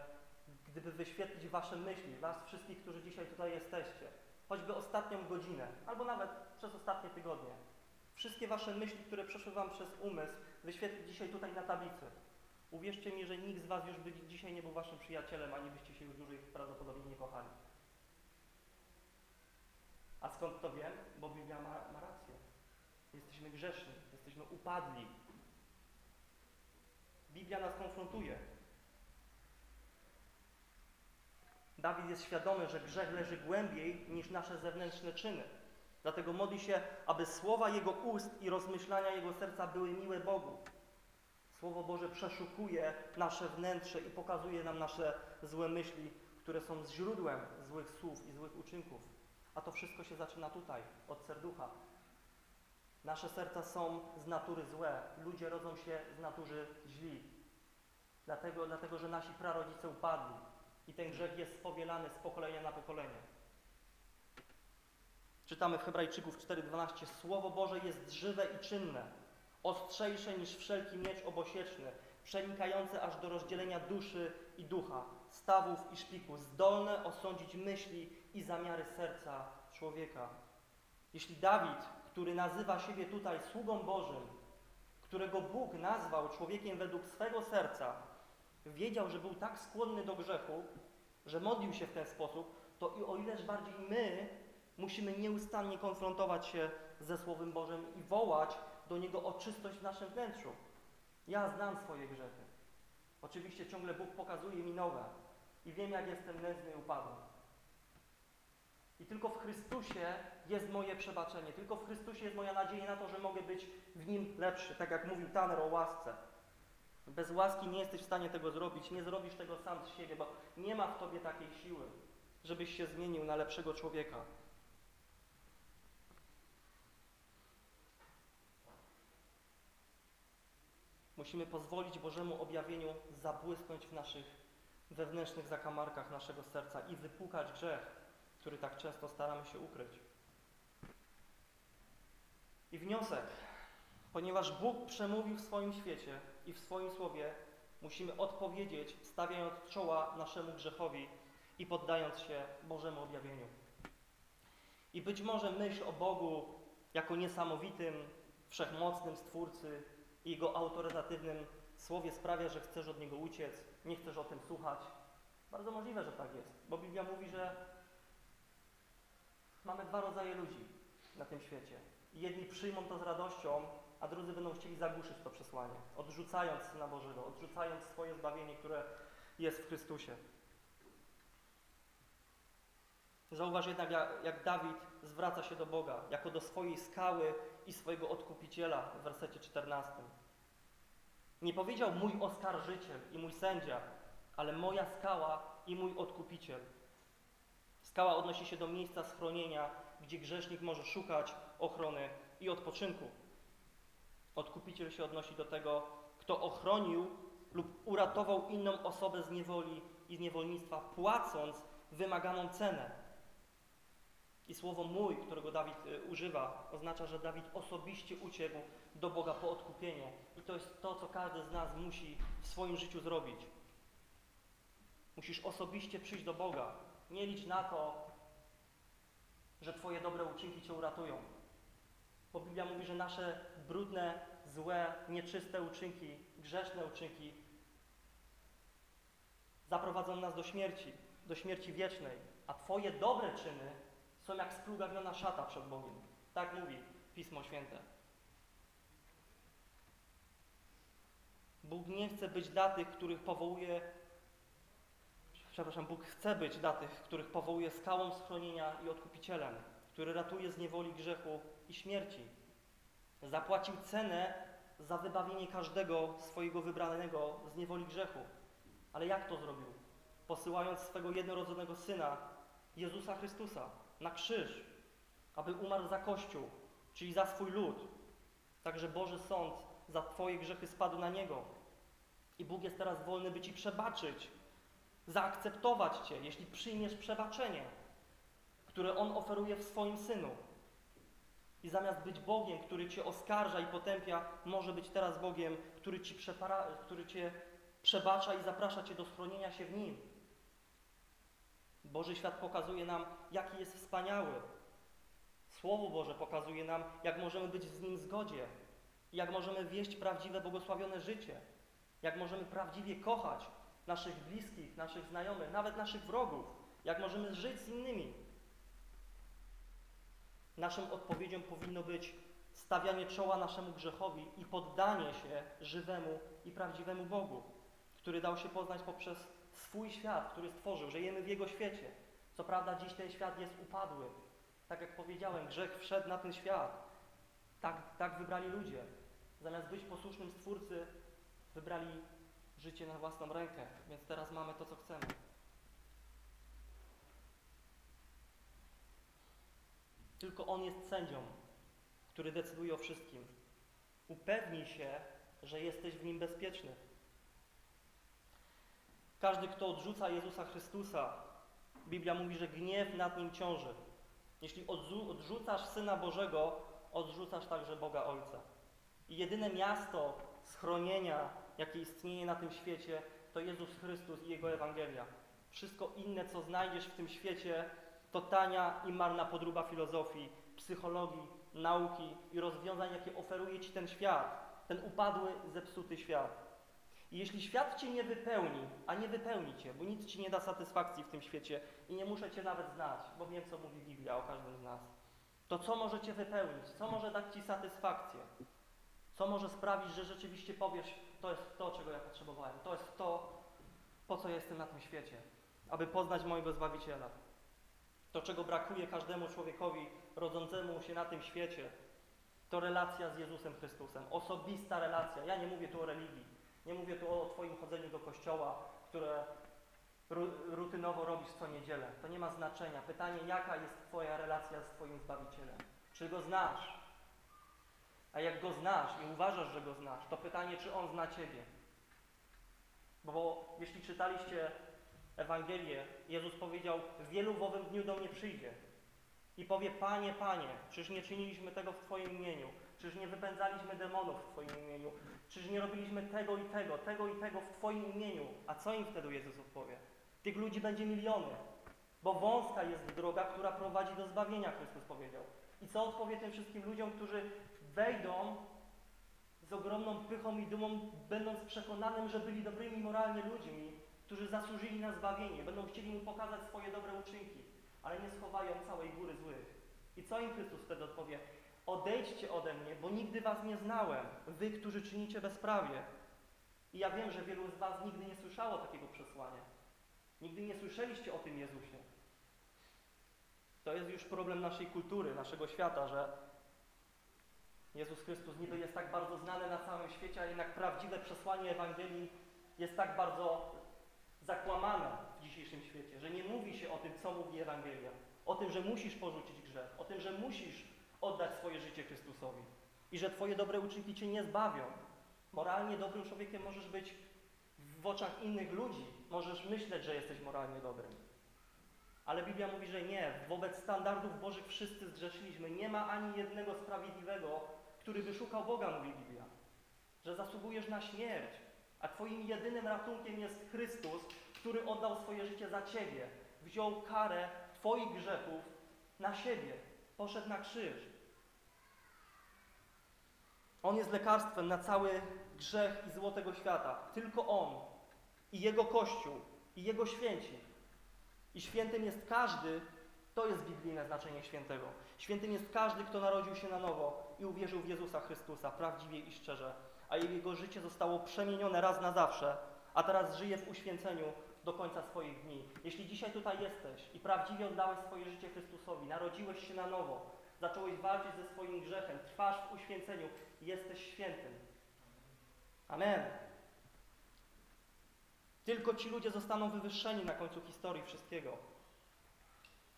gdyby wyświetlić wasze myśli, was wszystkich, którzy dzisiaj tutaj jesteście, choćby ostatnią godzinę, albo nawet przez ostatnie tygodnie, wszystkie wasze myśli, które przeszły wam przez umysł, wyświetlić dzisiaj tutaj na tablicy. Uwierzcie mi, że nikt z was już by dzisiaj nie był waszym przyjacielem, ani byście się już dłużej prawdopodobnie nie kochali. A skąd to wiem? Bo Biblia ma, ma rację. Jesteśmy grzeszni, jesteśmy upadli. Biblia nas konfrontuje. Dawid jest świadomy, że grzech leży głębiej niż nasze zewnętrzne czyny. Dlatego modli się, aby słowa Jego ust i rozmyślania Jego serca były miłe Bogu. Słowo Boże przeszukuje nasze wnętrze i pokazuje nam nasze złe myśli, które są źródłem złych słów i złych uczynków. A to wszystko się zaczyna tutaj, od serducha. Nasze serca są z natury złe. Ludzie rodzą się z natury źli. Dlatego, dlatego że nasi prarodzice upadli. I ten grzech jest spowielany z pokolenia na pokolenie. Czytamy w Hebrajczyków 4:12: Słowo Boże jest żywe i czynne, ostrzejsze niż wszelki miecz obosieczny, przenikające aż do rozdzielenia duszy i ducha, stawów i szpiku, zdolne osądzić myśli i zamiary serca człowieka. Jeśli Dawid, który nazywa siebie tutaj sługą Bożym, którego Bóg nazwał człowiekiem według swego serca, wiedział, że był tak skłonny do grzechu, że modlił się w ten sposób, to i o ileż bardziej my Musimy nieustannie konfrontować się ze Słowem Bożym i wołać do Niego o czystość w naszym wnętrzu. Ja znam swoje grzechy. Oczywiście ciągle Bóg pokazuje mi nowe i wiem, jak jestem nędzny i upadły. I tylko w Chrystusie jest moje przebaczenie, tylko w Chrystusie jest moja nadzieja na to, że mogę być w Nim lepszy, tak jak mówił Tanner o łasce. Bez łaski nie jesteś w stanie tego zrobić, nie zrobisz tego sam z siebie, bo nie ma w tobie takiej siły, żebyś się zmienił na lepszego człowieka. Musimy pozwolić Bożemu objawieniu zabłysnąć w naszych wewnętrznych zakamarkach naszego serca i wypłukać grzech, który tak często staramy się ukryć. I wniosek, ponieważ Bóg przemówił w swoim świecie i w swoim słowie, musimy odpowiedzieć, stawiając czoła naszemu grzechowi i poddając się Bożemu objawieniu. I być może myśl o Bogu jako niesamowitym, wszechmocnym Stwórcy i Jego autorytatywnym słowie sprawia, że chcesz od Niego uciec, nie chcesz o tym słuchać. Bardzo możliwe, że tak jest, bo Biblia mówi, że mamy dwa rodzaje ludzi na tym świecie. Jedni przyjmą to z radością, a drudzy będą chcieli zagłuszyć to przesłanie, odrzucając Syna Bożego, odrzucając swoje zbawienie, które jest w Chrystusie. Zauważ jednak, jak, jak Dawid zwraca się do Boga, jako do swojej skały i swojego odkupiciela w wersecie 14. Nie powiedział mój oskarżyciel i mój sędzia, ale moja skała i mój odkupiciel. Skała odnosi się do miejsca schronienia, gdzie grzesznik może szukać ochrony i odpoczynku. Odkupiciel się odnosi do tego, kto ochronił lub uratował inną osobę z niewoli i z niewolnictwa, płacąc wymaganą cenę. I słowo mój, którego Dawid y, używa, oznacza, że Dawid osobiście uciekł do Boga po odkupienie. I to jest to, co każdy z nas musi w swoim życiu zrobić. Musisz osobiście przyjść do Boga. Nie licz na to, że Twoje dobre uczynki Cię uratują. Bo Biblia mówi, że nasze brudne, złe, nieczyste uczynki, grzeszne uczynki zaprowadzą nas do śmierci, do śmierci wiecznej. A Twoje dobre czyny są jak splugawiona szata przed Bogiem. Tak mówi Pismo Święte. Bóg nie chce być dla tych, których powołuje, przepraszam, Bóg chce być dla tych, których powołuje skałą schronienia i odkupicielem, który ratuje z niewoli grzechu i śmierci. Zapłacił cenę za wybawienie każdego swojego wybranego z niewoli grzechu. Ale jak to zrobił? Posyłając swego jednorodzonego Syna, Jezusa Chrystusa, na krzyż, aby umarł za Kościół, czyli za swój lud. Także Boży Sąd za Twoje grzechy spadł na Niego. I Bóg jest teraz wolny, by Ci przebaczyć, zaakceptować Cię, jeśli przyjmiesz przebaczenie, które On oferuje w swoim Synu. I zamiast być Bogiem, który Cię oskarża i potępia, może być teraz Bogiem, który, ci przepara, który Cię przebacza i zaprasza Cię do schronienia się w Nim. Boży świat pokazuje nam, jaki jest wspaniały. Słowo Boże pokazuje nam, jak możemy być z Nim w zgodzie, jak możemy wieść prawdziwe, błogosławione życie, jak możemy prawdziwie kochać naszych bliskich, naszych znajomych, nawet naszych wrogów, jak możemy żyć z innymi. Naszą odpowiedzią powinno być stawianie czoła naszemu grzechowi i poddanie się żywemu i prawdziwemu Bogu, który dał się poznać poprzez swój świat, który stworzył. Żyjemy w Jego świecie. Co prawda dziś ten świat jest upadły. Tak jak powiedziałem, grzech wszedł na ten świat. Tak, tak wybrali ludzie. Zamiast być posłusznym Stwórcy, wybrali życie na własną rękę. Więc teraz mamy to, co chcemy. Tylko On jest sędzią, który decyduje o wszystkim. Upewnij się, że jesteś w Nim bezpieczny. Każdy, kto odrzuca Jezusa Chrystusa, Biblia mówi, że gniew nad nim ciąży. Jeśli odrzucasz Syna Bożego, odrzucasz także Boga Ojca. I jedyne miasto schronienia, jakie istnieje na tym świecie, to Jezus Chrystus i Jego Ewangelia. Wszystko inne, co znajdziesz w tym świecie, to tania i marna podróba filozofii, psychologii, nauki i rozwiązań, jakie oferuje Ci ten świat, ten upadły, zepsuty świat. I jeśli świat cię nie wypełni, a nie wypełni cię, bo nic ci nie da satysfakcji w tym świecie i nie muszę cię nawet znać, bo wiem, co mówi Biblia o każdym z nas, to co może cię wypełnić? Co może dać ci satysfakcję? Co może sprawić, że rzeczywiście powiesz, to jest to, czego ja potrzebowałem, to jest to, po co jestem na tym świecie, aby poznać mojego Zbawiciela. To, czego brakuje każdemu człowiekowi rodzącemu się na tym świecie, to relacja z Jezusem Chrystusem. Osobista relacja. Ja nie mówię tu o religii. Nie mówię tu o Twoim chodzeniu do kościoła, które ru, rutynowo robisz co niedzielę. To nie ma znaczenia. Pytanie, jaka jest Twoja relacja z Twoim Zbawicielem? Czy Go znasz? A jak Go znasz i uważasz, że Go znasz, to pytanie, czy On zna Ciebie? Bo jeśli czytaliście Ewangelię, Jezus powiedział, wielu w owym dniu do mnie przyjdzie i powie, Panie, Panie, czyż nie czyniliśmy tego w Twoim imieniu? Czyż nie wypędzaliśmy demonów w Twoim imieniu? Czyż nie robiliśmy tego i tego, tego i tego w Twoim imieniu? A co im wtedy Jezus odpowie? Tych ludzi będzie miliony, bo wąska jest droga, która prowadzi do zbawienia, Chrystus powiedział. I co odpowie tym wszystkim ludziom, którzy wejdą z ogromną pychą i dumą, będąc przekonanym, że byli dobrymi moralnie ludźmi, którzy zasłużyli na zbawienie, będą chcieli mu pokazać swoje dobre uczynki, ale nie schowają całej góry złych. I co im Chrystus wtedy odpowie? Odejdźcie ode mnie, bo nigdy was nie znałem, wy, którzy czynicie bezprawie. I ja wiem, że wielu z was nigdy nie słyszało takiego przesłania. Nigdy nie słyszeliście o tym Jezusie. To jest już problem naszej kultury, naszego świata, że Jezus Chrystus niby jest tak bardzo znany na całym świecie, a jednak prawdziwe przesłanie Ewangelii jest tak bardzo zakłamane w dzisiejszym świecie, że nie mówi się o tym, co mówi Ewangelia. O tym, że musisz porzucić grzech, o tym, że musisz oddać swoje życie Chrystusowi i że Twoje dobre uczynki Cię nie zbawią. Moralnie dobrym człowiekiem możesz być w oczach innych ludzi, możesz myśleć, że jesteś moralnie dobrym. Ale Biblia mówi, że nie. Wobec standardów Bożych wszyscy zgrzeszyliśmy. Nie ma ani jednego sprawiedliwego, który by szukał Boga, mówi Biblia. Że zasługujesz na śmierć, a Twoim jedynym ratunkiem jest Chrystus, który oddał swoje życie za Ciebie. Wziął karę Twoich grzechów na siebie. Poszedł na krzyż. On jest lekarstwem na cały grzech i zło tego świata. Tylko On i Jego Kościół i Jego święci. I świętym jest każdy, to jest biblijne znaczenie świętego. Świętym jest każdy, kto narodził się na nowo i uwierzył w Jezusa Chrystusa prawdziwie i szczerze, a jego życie zostało przemienione raz na zawsze, a teraz żyje w uświęceniu do końca swoich dni. Jeśli dzisiaj tutaj jesteś i prawdziwie oddałeś swoje życie Chrystusowi, narodziłeś się na nowo, zacząłeś walczyć ze swoim grzechem, trwasz w uświęceniu, jesteś świętym. Amen. Tylko ci ludzie zostaną wywyższeni na końcu historii wszystkiego.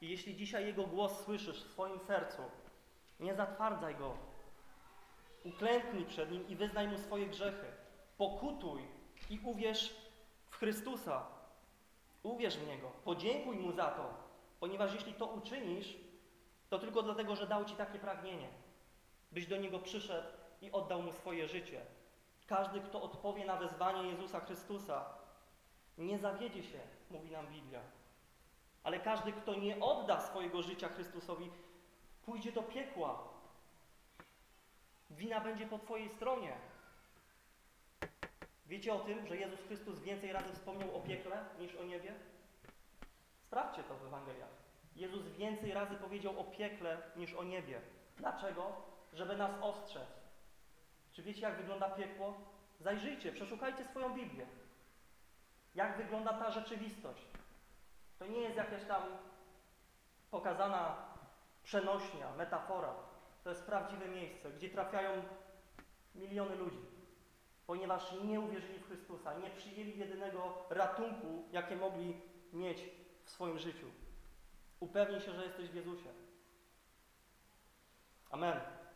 I jeśli dzisiaj Jego głos słyszysz w swoim sercu, nie zatwardzaj go. Uklęknij przed Nim i wyznaj Mu swoje grzechy. Pokutuj i uwierz w Chrystusa. Uwierz w Niego. Podziękuj Mu za to, ponieważ jeśli to uczynisz, to tylko dlatego, że dał Ci takie pragnienie, byś do Niego przyszedł i oddał Mu swoje życie. Każdy, kto odpowie na wezwanie Jezusa Chrystusa, nie zawiedzie się, mówi nam Biblia. Ale każdy, kto nie odda swojego życia Chrystusowi, pójdzie do piekła. Wina będzie po Twojej stronie. Wiecie o tym, że Jezus Chrystus więcej razy wspomniał o piekle niż o niebie? Sprawdźcie to w Ewangeliach. Jezus więcej razy powiedział o piekle niż o niebie. Dlaczego? Żeby nas ostrzec. Czy wiecie, jak wygląda piekło? Zajrzyjcie, przeszukajcie swoją Biblię. Jak wygląda ta rzeczywistość? To nie jest jakaś tam pokazana przenośnia, metafora. To jest prawdziwe miejsce, gdzie trafiają miliony ludzi, ponieważ nie uwierzyli w Chrystusa, nie przyjęli jedynego ratunku, jakie mogli mieć w swoim życiu. Upewnij się, że jesteś w Jezusie. Amen.